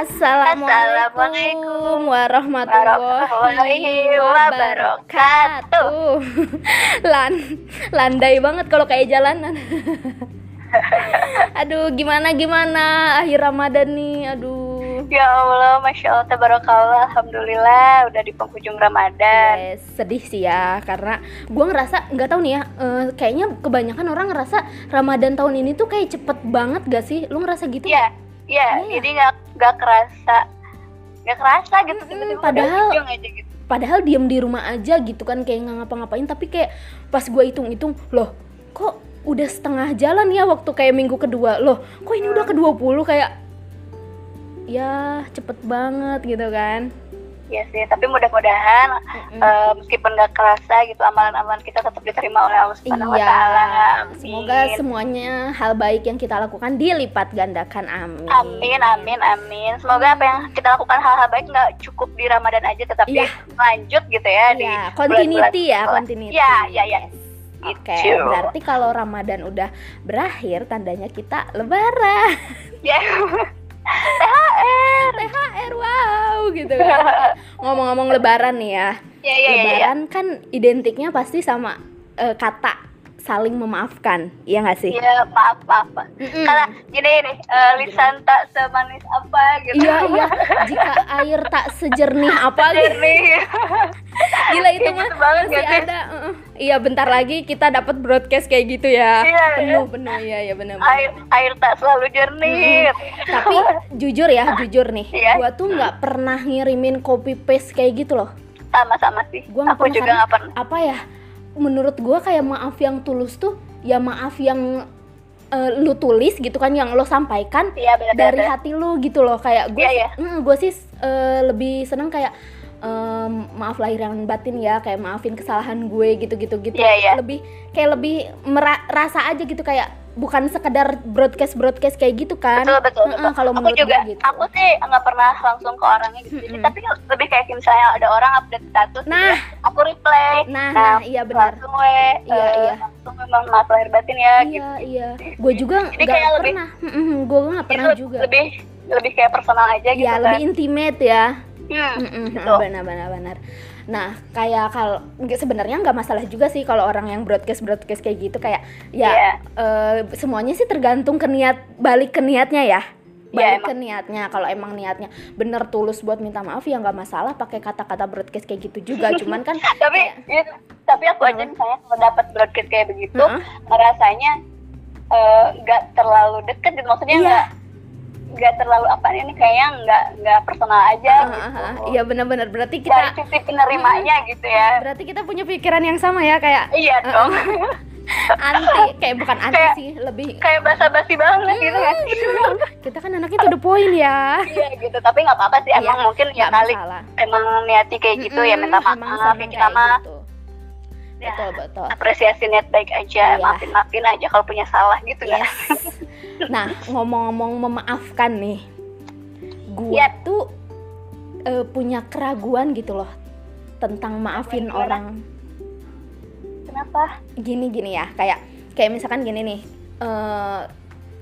Assalamualaikum warahmatullahi wabarakatuh. Lan landai banget kalau kayak jalanan. Aduh, gimana gimana akhir Ramadan nih? Aduh. Ya Allah, Masya Allah, Tabarakallah, Alhamdulillah udah di penghujung Ramadan Yes, sedih sih ya karena gua ngerasa nggak tahu nih ya eh, kayaknya kebanyakan orang ngerasa Ramadan tahun ini tuh kayak cepet banget gak sih lu ngerasa gitu Iya, iya, Iya. jadi nggak nggak kerasa. Nggak kerasa gitu, Mm-mm, tiba-tiba padahal- aja gitu. padahal diem di rumah aja gitu kan kayak nggak ngapa-ngapain. Tapi kayak pas gue hitung-hitung loh kok udah setengah jalan ya waktu kayak minggu kedua? Loh kok ini udah ke 20 kayak ya cepet banget gitu kan Iya sih, tapi mudah-mudahan Mm-mm. eh, meskipun nggak kerasa gitu amalan-amalan kita tetap diterima oleh Allah Subhanahu wa Iya, taala. Amin. semoga semuanya hal baik yang kita lakukan dilipat gandakan amin. Amin, amin, amin. Semoga apa yang kita lakukan hal-hal baik nggak cukup di Ramadan aja, tetapi Iya. lanjut gitu ya di Iya, continuity ya, bulan-bulan continuity. Iya, iya, iya. Yes. Oke, Gitu. berarti kalau Ramadan udah berakhir, tandanya kita lebaran. Ya. THR. THR, wow, gitu kan. Ngomong-ngomong lebaran nih ya. Iya, iya, iya, iya. lebaran kan identiknya pasti sama eh, kata saling memaafkan, iya nggak sih? Iya, maaf, maaf. maaf. Mm-mm. Karena gini nih, eh, lisan tak semanis apa gitu. Iya, iya. Jika air tak sejernih apa gitu. Gila itu mah gitu banget masih gak ada. uh-uh. Iya, bentar lagi kita dapat broadcast kayak gitu ya. Iya, penuh, penuh. Iya, iya benar. air air tak selalu jernih. Tapi jujur ya, jujur nih. Iya. Gua tuh nggak pernah ngirimin copy paste kayak gitu loh. sama-sama sih. Gua Aku juga karena nggak pernah. Apa ya? Menurut gua kayak maaf yang tulus tuh ya maaf yang eh, lu tulis gitu kan yang lo sampaikan Iya, benar dari hati lu gitu loh kayak gue Iya, iya. gue sih eh, lebih seneng kayak em, maaf lahir yang batin ya kayak maafin kesalahan gue gitu gitu gitu Iya, iya. lebih kayak lebih merasa aja gitu kayak bukan sekedar broadcast broadcast kayak gitu kan Betul betul. Betul. kalau aku menurut juga, gue gitu aku sih nggak pernah langsung ke orangnya gitu. Jadi, Mm-mm. tapi lebih kayak misalnya ada orang update status, gitu Nah. ya, aku reply. nah nah iya benar Langsung we, Iya, eh, iya. langsung memang maaf lahir batin ya. gitu. iya iya gue juga Jadi nggak kayak lebih- pernah gue nggak pernah juga lebih lebih kayak personal aja gitu ya kan. lebih intimate ya Mm-mm, betul. benar benar benar. Nah, kayak kalau sebenarnya nggak masalah juga sih kalau orang yang broadcast broadcast kayak gitu kayak ya Iya. eh, semuanya sih tergantung ke niat balik ke niatnya ya. Iya, Balik emang. ke niatnya kalau emang niatnya bener tulus buat minta maaf ya nggak masalah pakai kata-kata broadcast kayak gitu juga. Cuman kan tapi kayak- ya, tapi aku aja misalnya kalau dapat broadcast kayak begitu Heeh. ngerasanya eh, nggak terlalu deket gitu maksudnya nggak nggak terlalu apa ini kayaknya nggak nggak personal aja ah, gitu iya benar-benar berarti dari kita sisi penerimanya gitu ya berarti kita punya pikiran yang sama ya kayak iya Ah, dong anti kayak bukan anti Kayak- sih lebih kayak basa-basi banget gitu kan kita kan anaknya to the point ya. iya gitu tapi nggak apa-apa sih emang Iya, mungkin ya kali masalah. emang niati kayak gitu ya minta maaf ya kita mah gitu. Ya. Betul betul. apresiasi niat baik aja Iya. maafin maafin aja kalau punya salah gitu ya Yes. Nah ngomong-ngomong memaafkan nih, gue Iya. tuh eh, punya keraguan gitu loh tentang maafin Gimana? orang. Kenapa? Gini-gini ya kayak kayak misalkan gini nih eh,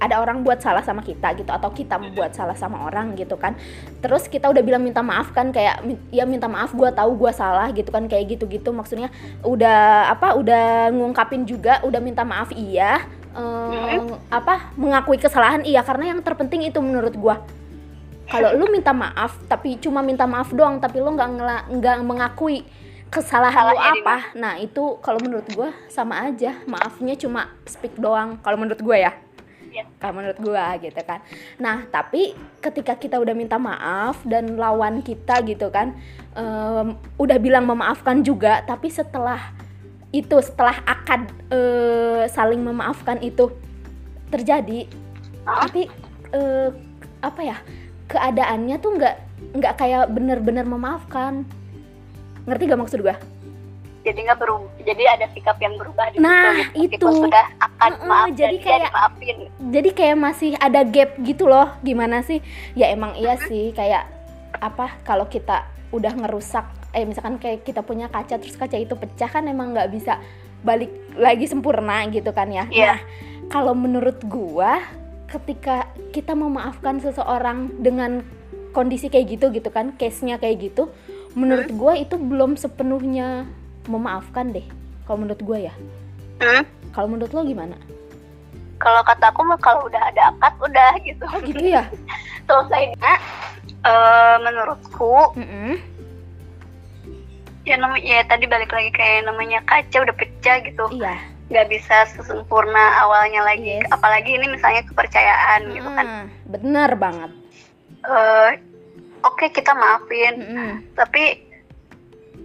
ada orang buat salah sama kita gitu atau kita buat salah sama orang gitu kan. Terus kita udah bilang minta maaf kan kayak "Mi- ya minta maaf gua tahu gua salah gitu kan kayak gitu-gitu. Maksudnya udah apa udah ngungkapin juga udah minta maaf iya apa mengakui kesalahan iya karena yang terpenting itu menurut gua. Kalau lu minta maaf tapi cuma minta maaf doang tapi lu nggak nggak mengakui kesalahan lu apa nah itu kalau menurut gua sama aja maafnya cuma speak doang kalau menurut gua ya. Iya. kalau menurut gua gitu kan. Nah tapi ketika kita udah minta maaf dan lawan kita gitu kan em, udah bilang memaafkan juga tapi setelah itu setelah akad eh, saling memaafkan itu terjadi Hah? tapi eh, apa ya keadaannya tuh nggak nggak kayak bener-bener memaafkan ngerti gak maksud gua jadi nggak berubah jadi ada sikap yang berubah di Nah, situ, itu. gitu. Meskipun sudah akan Heeh, maaf jadi dan kayak- dia dimaafin jadi kayak masih ada gap gitu loh gimana sih ya emang iya sih kayak apa kalau kita udah ngerusak eh misalkan kayak kita punya kaca terus kaca itu pecah kan emang nggak bisa balik lagi sempurna gitu kan ya Iya. nah kalau menurut gua ketika kita memaafkan seseorang dengan kondisi kayak gitu gitu kan case-nya kayak gitu menurut gue itu belum sepenuhnya memaafkan deh kalau menurut gue ya Hmm? kalau menurut lo gimana Kalau kata aku mah kalau udah ada akad udah gitu. oh gitu ya Selesai. Nah, eh, menurutku Mm-mm. Ya namanya ya tadi balik lagi kayak namanya kaca udah pecah gitu. iya nggak bisa sesempurna awalnya lagi. Yes. Apalagi ini misalnya kepercayaan gitu kan. Mm, bener banget Eh, Oke kita maafin, Mm-mm. tapi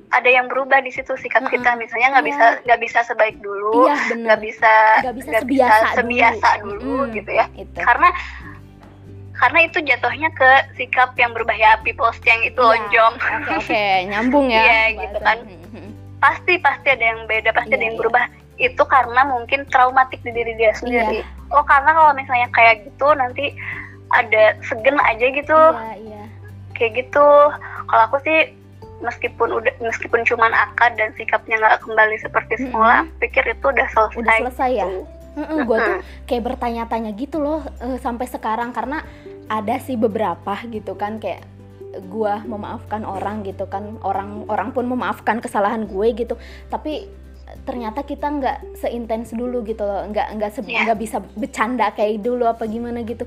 ada yang berubah di situ sikap kita Mm-mm. misalnya nggak Iya. bisa nggak bisa sebaik dulu iya nggak bisa Nggak bisa nggak sebiasa sebiasa dulu. dulu, Mm-mm. gitu ya itu karena karena itu jatuhnya ke sikap yang berubah ya people's yang itu Iya. lonjong oke oke nyambung ya Iya, gitu kan. bahasan. Mm-mm. pasti pasti ada yang beda pasti ada Iya, yang iya. berubah itu karena mungkin traumatik di diri dia sendiri Iya. oh karena kalau misalnya kayak gitu nanti ada segen aja gitu iya iya kayak gitu kalau aku sih meskipun udah meskipun cuman akad dan sikapnya nggak kembali seperti semula pikir itu udah selesai udah selesai ya gitu. gue tuh kayak bertanya-tanya gitu loh eh, sampai sekarang karena ada sih beberapa gitu kan kayak gua memaafkan orang gitu kan orang orang pun memaafkan kesalahan gue gitu. Tapi ternyata kita nggak seintens dulu gitu loh nggak nggak Iya. nggak bisa bercanda kayak dulu apa gimana gitu.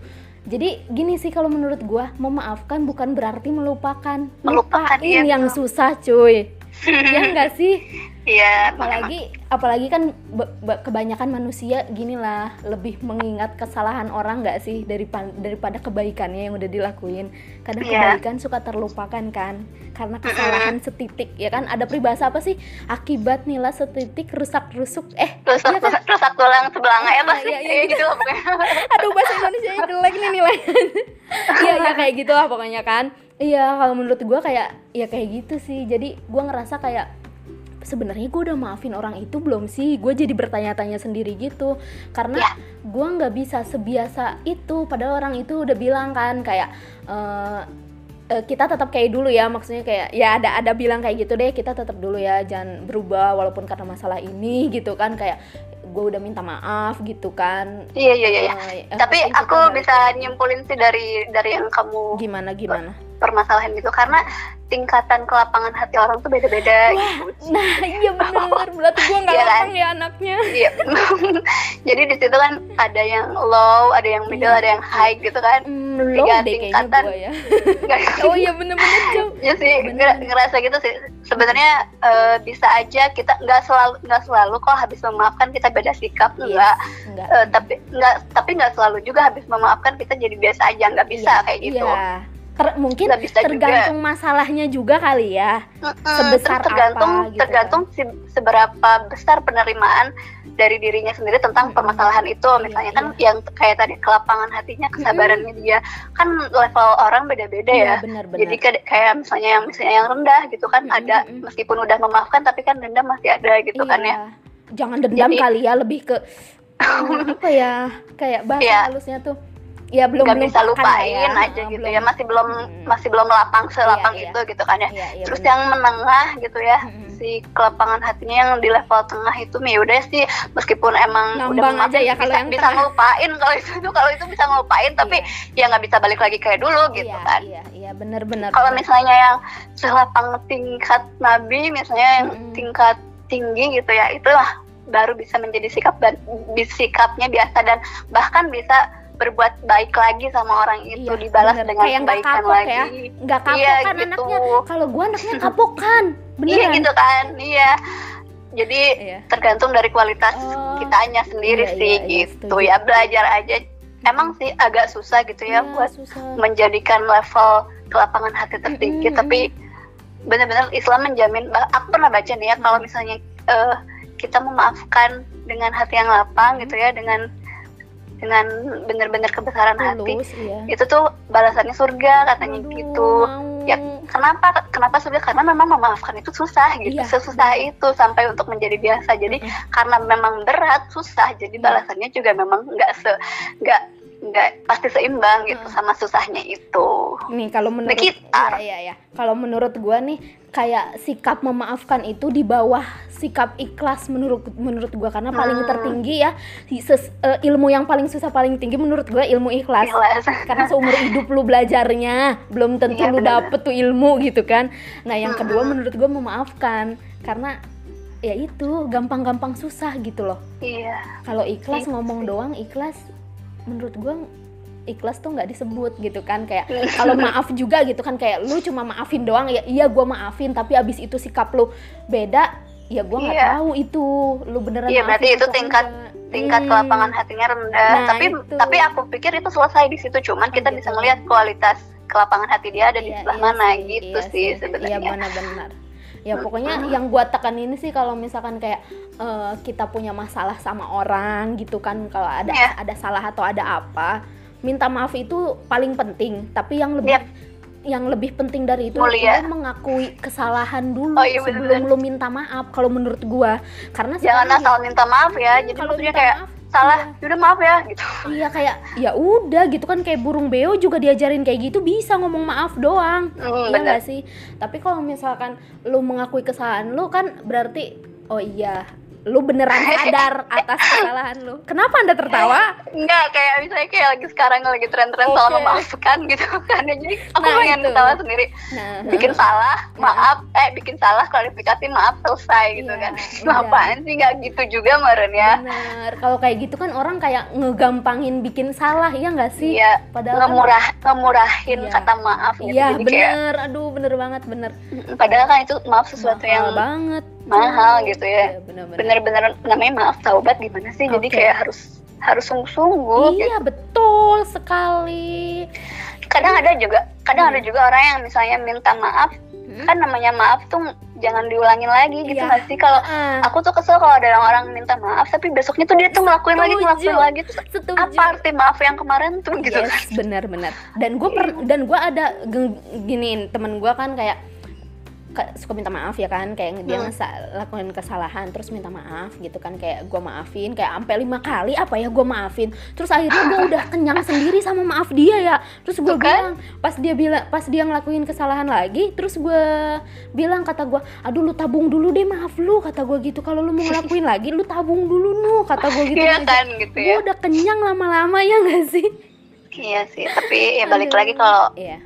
Jadi gini sih kalau menurut gua memaafkan bukan berarti melupakan. Melupakan, lupain iya, yang betul. susah cuy. Ya enggak sih Iya, apalagi apalagi kan kebanyakan manusia gini lah lebih mengingat kesalahan orang nggak sih daripada daripada kebaikannya yang udah dilakuin? Kadang Iya. kebaikan suka terlupakan kan karena kesalahan setitik ya kan? Ada peribahasa apa sih? Akibat nila setitik rusak rusuk eh rusak Iya kan? rusak tulang sebelanga ya pasti iya, iya, Iya, gitu. gitu pokoknya. Aduh bahasa Indonesia jelek nih nilainya iya ya kayak gitu lah pokoknya kan. Iya kalau menurut gua kayak ya kayak gitu sih. Jadi gua ngerasa kayak sebenarnya gue udah maafin orang itu belum sih? Gue jadi bertanya-tanya sendiri gitu. Karena Ya. gua nggak bisa sebiasa itu. Padahal orang itu udah bilang kan kayak eh, kita tetap kayak dulu ya. Maksudnya kayak ya ada ada bilang kayak gitu deh kita tetap dulu ya. Jangan berubah walaupun karena masalah ini gitu kan. Kayak gue udah minta maaf gitu kan. Iya iya iya eh, tapi kita aku balik bisa nyimpulin sih dari dari yang kamu gimana gimana? permasalahan gitu. Karena tingkatan kelapangan hati orang tuh beda-beda gitu. nah iya bener berarti gue nggak Iya kan? lapang ya anaknya Iya. Jadi di situ kan ada yang low, ada yang middle, Iya. ada yang high gitu kan. lo Tiga tingkatan. ya oh iya bener-bener jauh ya sih Bener. nger- ngerasa gitu sih sebenarnya eh, bisa aja kita nggak selalu nggak selalu kok habis memaafkan kita beda sikap Iya. enggak enggak Eh, tapi nggak tapi nggak selalu juga habis memaafkan kita jadi biasa aja nggak bisa Iya, kayak gitu iya. Ter- mungkin bisa juga. tergantung masalahnya juga kali ya. Mm-mm, sebesar terus tergantung apa gitu. tergantung si- seberapa besar penerimaan dari dirinya sendiri tentang permasalahan itu. Iya, misalnya kan yang kayak tadi kelapangan hatinya kesabarannya dia. Kan level orang beda-beda ya. Iya, benar-benar jadi kayak, kayak misalnya yang misalnya yang rendah gitu kan Mm-mm, ada meskipun udah memaafkan tapi kan dendam masih ada gitu kan ya. Iya. jangan dendam Jadi- kali ya lebih ke hmm, apa ya kayak bahasa Iya. halusnya tuh ya belum nggak bisa lupain ya. aja gitu belum- ya masih belum Mm-mm. masih belum lapang selapang Iya, iya. itu gitu kan ya Iya, iya, terus benar. yang menengah gitu ya Mm-mm. si kelapangan hatinya yang di level tengah itu ya udah sih meskipun emang udah Ngambang memaafin, aja ya kalau bisa, yang bisa tengah. ngelupain kalau itu kalau itu bisa ngelupain tapi ya nggak bisa balik lagi kayak dulu gitu iya, kan iya iya benar-benar kalau misalnya yang selapang tingkat nabi misalnya yang Mm-mm. tingkat tinggi gitu ya itulah baru bisa menjadi sikap dan sikapnya biasa dan bahkan bisa berbuat baik lagi sama orang itu Iya, dibalas bener. dengan Kayak kebaikan kapok lagi ya. nggak kapok Iya, kan gitu. anaknya kalau gua anaknya kapok kan iya beneran gitu kan iya jadi Iya. tergantung dari kualitas Oh. kitanya sendiri Iya, sih iya, iya, gitu setuju. ya belajar aja emang sih agak susah gitu ya Iya, buat susah. menjadikan level kelapangan hati tertinggi Mm-mm. tapi benar-benar Islam menjamin aku pernah baca nih ya kalau misalnya eh, kita memaafkan dengan hati yang lapang gitu ya dengan dengan benar-benar kebesaran hati tulus iya itu tuh balasannya surga katanya Aduh, gitu mau. ya kenapa kenapa surga karena memang memaafkan itu susah gitu Iya. sesusah itu sampai untuk menjadi biasa jadi Mm-mm. karena memang berat susah jadi Iya. balasannya juga memang nggak se nggak nggak pasti seimbang gitu Hmm. sama susahnya itu nih kalau menurut Sekitar. Iya, iya, iya. Kalau menurut gua nih kayak sikap memaafkan itu di bawah sikap ikhlas menurut menurut gua karena paling Hmm. tertinggi ya ses- eh, ilmu yang paling susah paling tinggi menurut gua ilmu ikhlas. Ikhlas. Karena seumur hidup lu belajarnya belum tentu Iya, lu benar. dapet tuh ilmu gitu kan. Nah, yang kedua Mm-mm. menurut gua memaafkan karena ya itu gampang-gampang susah gitu loh. iya Kalau ikhlas Gitu ngomong sih. doang ikhlas menurut gua ikhlas tuh nggak disebut gitu kan kayak kalau maaf juga gitu kan kayak lu cuma maafin doang ya iya gua maafin tapi abis itu sikap lu beda ya gua nggak Iya. tahu itu lu beneran Iya, berarti maafin itu tingkat- enggak. tingkat Hmm. kelapangan hatinya rendah Nah, tapi itu. tapi aku pikir itu selesai di situ cuman kita Oh, bisa gitu. ngelihat kualitas kelapangan hati dia ada di Iya, sebelah iya mana sih, gitu iya sih iya sebenarnya benar-benar ya pokoknya yang gua tekan ini sih kalau misalkan kayak eh, kita punya masalah sama orang gitu kan kalau ada Iya. ada salah atau ada apa minta maaf itu paling penting tapi yang lebih Yap. yang lebih penting dari itu Mulia. lu mengakui kesalahan dulu Oh, iya, sebelum lu minta maaf kalau menurut gua karena jangan asal minta maaf ya ya, jadi kalau maksudnya minta kayak maaf, salah iya. udah maaf ya gitu Iya kayak ya udah gitu kan kayak burung beo juga diajarin kayak gitu bisa ngomong maaf doang. Hmm, iya bener. nggak sih? Tapi kalau misalkan lu mengakui kesalahan lu kan berarti oh iya lu beneran sadar atas kesalahan lu. Kenapa anda tertawa? Enggak, kayak misalnya kayak lagi sekarang lagi tren-tren soal Oke. memaafkan gitu kan ya jadi aku Nah, pengen itu. ketawa sendiri Nah, bikin salah maaf eh bikin salah klarifikasi maaf selesai gitu Iya, kan iya. apaan sih nggak gitu juga meren ya bener. Kalau kayak gitu kan orang kayak ngegampangin bikin salah ya nggak sih? iya Padahal kan- ngemurah ngemurahin Iya. kata maaf gitu Iya jadi kayak bener, aduh bener banget bener. padahal kan itu maaf sesuatu Mahal yang banget. Mahal gitu ya. Iya, bener-bener. namanya maaf taubat gimana sih jadi Oke. kayak harus harus sungguh-sungguh gitu. Iya betul sekali. kadang ada juga kadang Hmm. ada juga orang yang misalnya minta maaf Hmm? kan namanya maaf tuh jangan diulangin lagi gitu Iya. nggak sih kalau Ah, aku tuh kesel kalau ada orang minta maaf tapi besoknya tuh dia tuh ngelakuin lagi Setuju. ngelakuin lagi tuh setuju. apa arti maaf yang kemarin tuh gitu Yes, benar-benar. Dan gue dan gue ada geng- giniin temen gue kan kayak ka- suka minta maaf ya kan kayak dia Hmm. ngesa- lakuin kesalahan terus minta maaf gitu kan kayak gue maafin kayak sampai lima kali apa ya gue maafin terus akhirnya gue udah kenyang sendiri sama maaf dia ya terus gue kan? bilang pas dia bilang pas dia ngelakuin kesalahan lagi terus gue bilang kata gue aduh lu tabung dulu deh maaf lu kata gue gitu kalau lu mau ngelakuin lagi lu tabung dulu nu kata gue gitu iya kan gitu gue ya udah kenyang lama-lama ya gak sih iya sih tapi ya balik Aduh. lagi kalau Iya.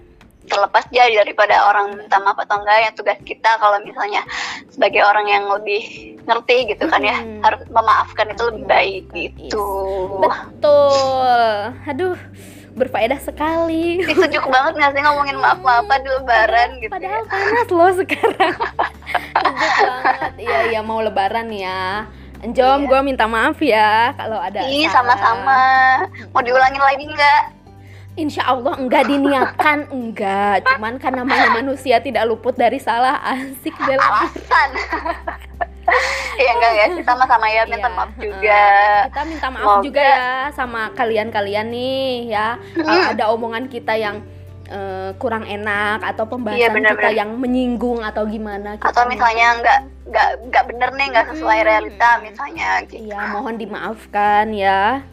Terlepas dia daripada orang minta maaf atau enggak yang tugas kita kalau misalnya sebagai orang yang lebih ngerti gitu kan ya Hmm. harus memaafkan itu lebih baik Memaafkan, gitu Betul. Aduh, berfaedah sekali. Sejuk banget nggak sih ngomongin maaf-maafan di lebaran gitu Padahal ya. panas loh sekarang. Sejuk banget. Iya, iya mau lebaran ya. Jom, Iya. gue minta maaf ya kalau ada. Ih sama-sama mau diulangin lagi nggak Insya Allah enggak diniatkan, enggak. Cuman kan namanya manusia tidak luput dari salah. Asik bela. alasan Iya enggak ya kita sama-sama ya minta Iya, maaf juga Kita minta maaf Semoga- juga ya sama kalian-kalian nih ya. Kalau ada omongan kita yang eh, kurang enak atau pembahasan Iya, kita benar-benar. yang menyinggung atau gimana kita atau misalnya nggak nggak nggak bener nih nggak sesuai Hmm. realita misalnya gitu Iya, mohon dimaafkan ya.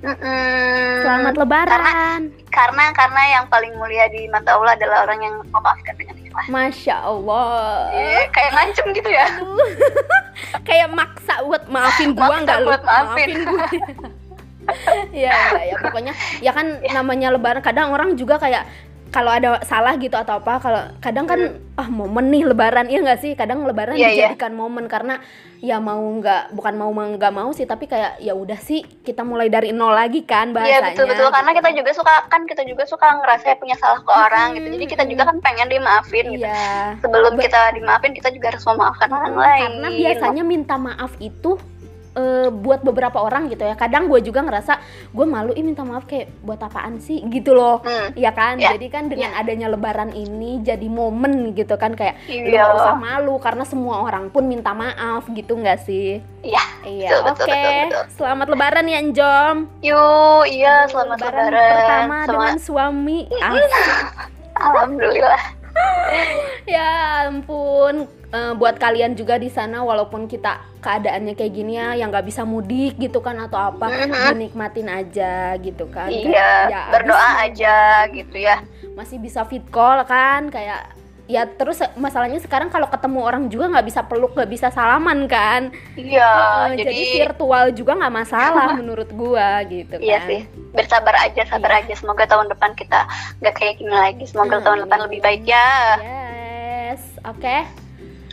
Mm-mm. Selamat lebaran. karena karena yang paling mulia di mata Allah adalah orang yang memaafkan dengan ikhlas Masya Allah. Iya, kayak ngancem gitu ya Kayak maksa buat maafin gua enggak lu? buat maafin. gua. Iya, iya, ya pokoknya ya kan namanya lebaran kadang orang juga kayak kalau ada salah gitu atau apa kalau kadang kan ah momen nih lebaran iya nggak sih? Kadang lebaran Hmm. Iya, iya. dijadikan momen karena ya mau nggak bukan mau nggak mau sih tapi kayak ya udah sih kita mulai dari nol lagi kan Iya bahasanya. betul. Betul karena kita juga suka kan kita juga suka ngerasa punya salah ke orang gitu. Jadi kita juga kan pengen dimaafin gitu. Iya. Sebelum Be- kita dimaafin kita juga harus memaafkan orang Hmm, lain. karena biasanya minta maaf itu eh, buat beberapa orang gitu ya. Kadang gue juga ngerasa gue malu ih minta maaf kayak buat apaan sih? gitu loh. Hmm, ya kan? Ya. jadi kan dengan adanya lebaran ini jadi momen gitu kan kayak lu Iya. gak usah malu karena semua orang pun minta maaf gitu nggak sih? Iya, iya betul, oke. betul, betul. selamat lebaran ya Njom. Yuk iya selamat lebaran, pertama Sama- dengan suami. Asik. alhamdulillah. ya ampun eh, buat kalian juga di sana walaupun kita keadaannya kayak gini ya yang nggak bisa mudik gitu kan atau apa Mhm. dinikmatin aja gitu kan. Kayak, iya ya, berdoa abis- aja gitu ya. Masih bisa fit call kan kayak ya terus masalahnya sekarang kalau ketemu orang juga nggak bisa peluk nggak bisa salaman kan. Iya Eh, jadi, jadi, virtual juga nggak masalah menurut gua gitu kan. iya sih bersabar aja sabar aja. Semoga tahun depan kita nggak kayak gini lagi. Semoga Hmm, tahun depan iya. lebih baik ya. Yes oke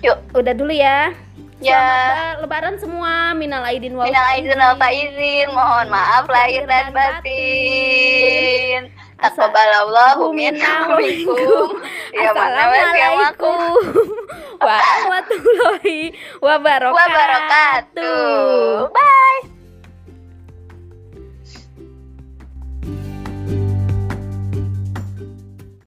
yuk udah dulu ya Ya. Selamat lebaran semua minal aidin wal Minal aidin wal faizin, mohon maaf lahir dan batin. Taqabbalallahu minna wa minkum. Ya Assalamualaikum warahmatullahi wabarakatuh. wabarakatuh. Bye.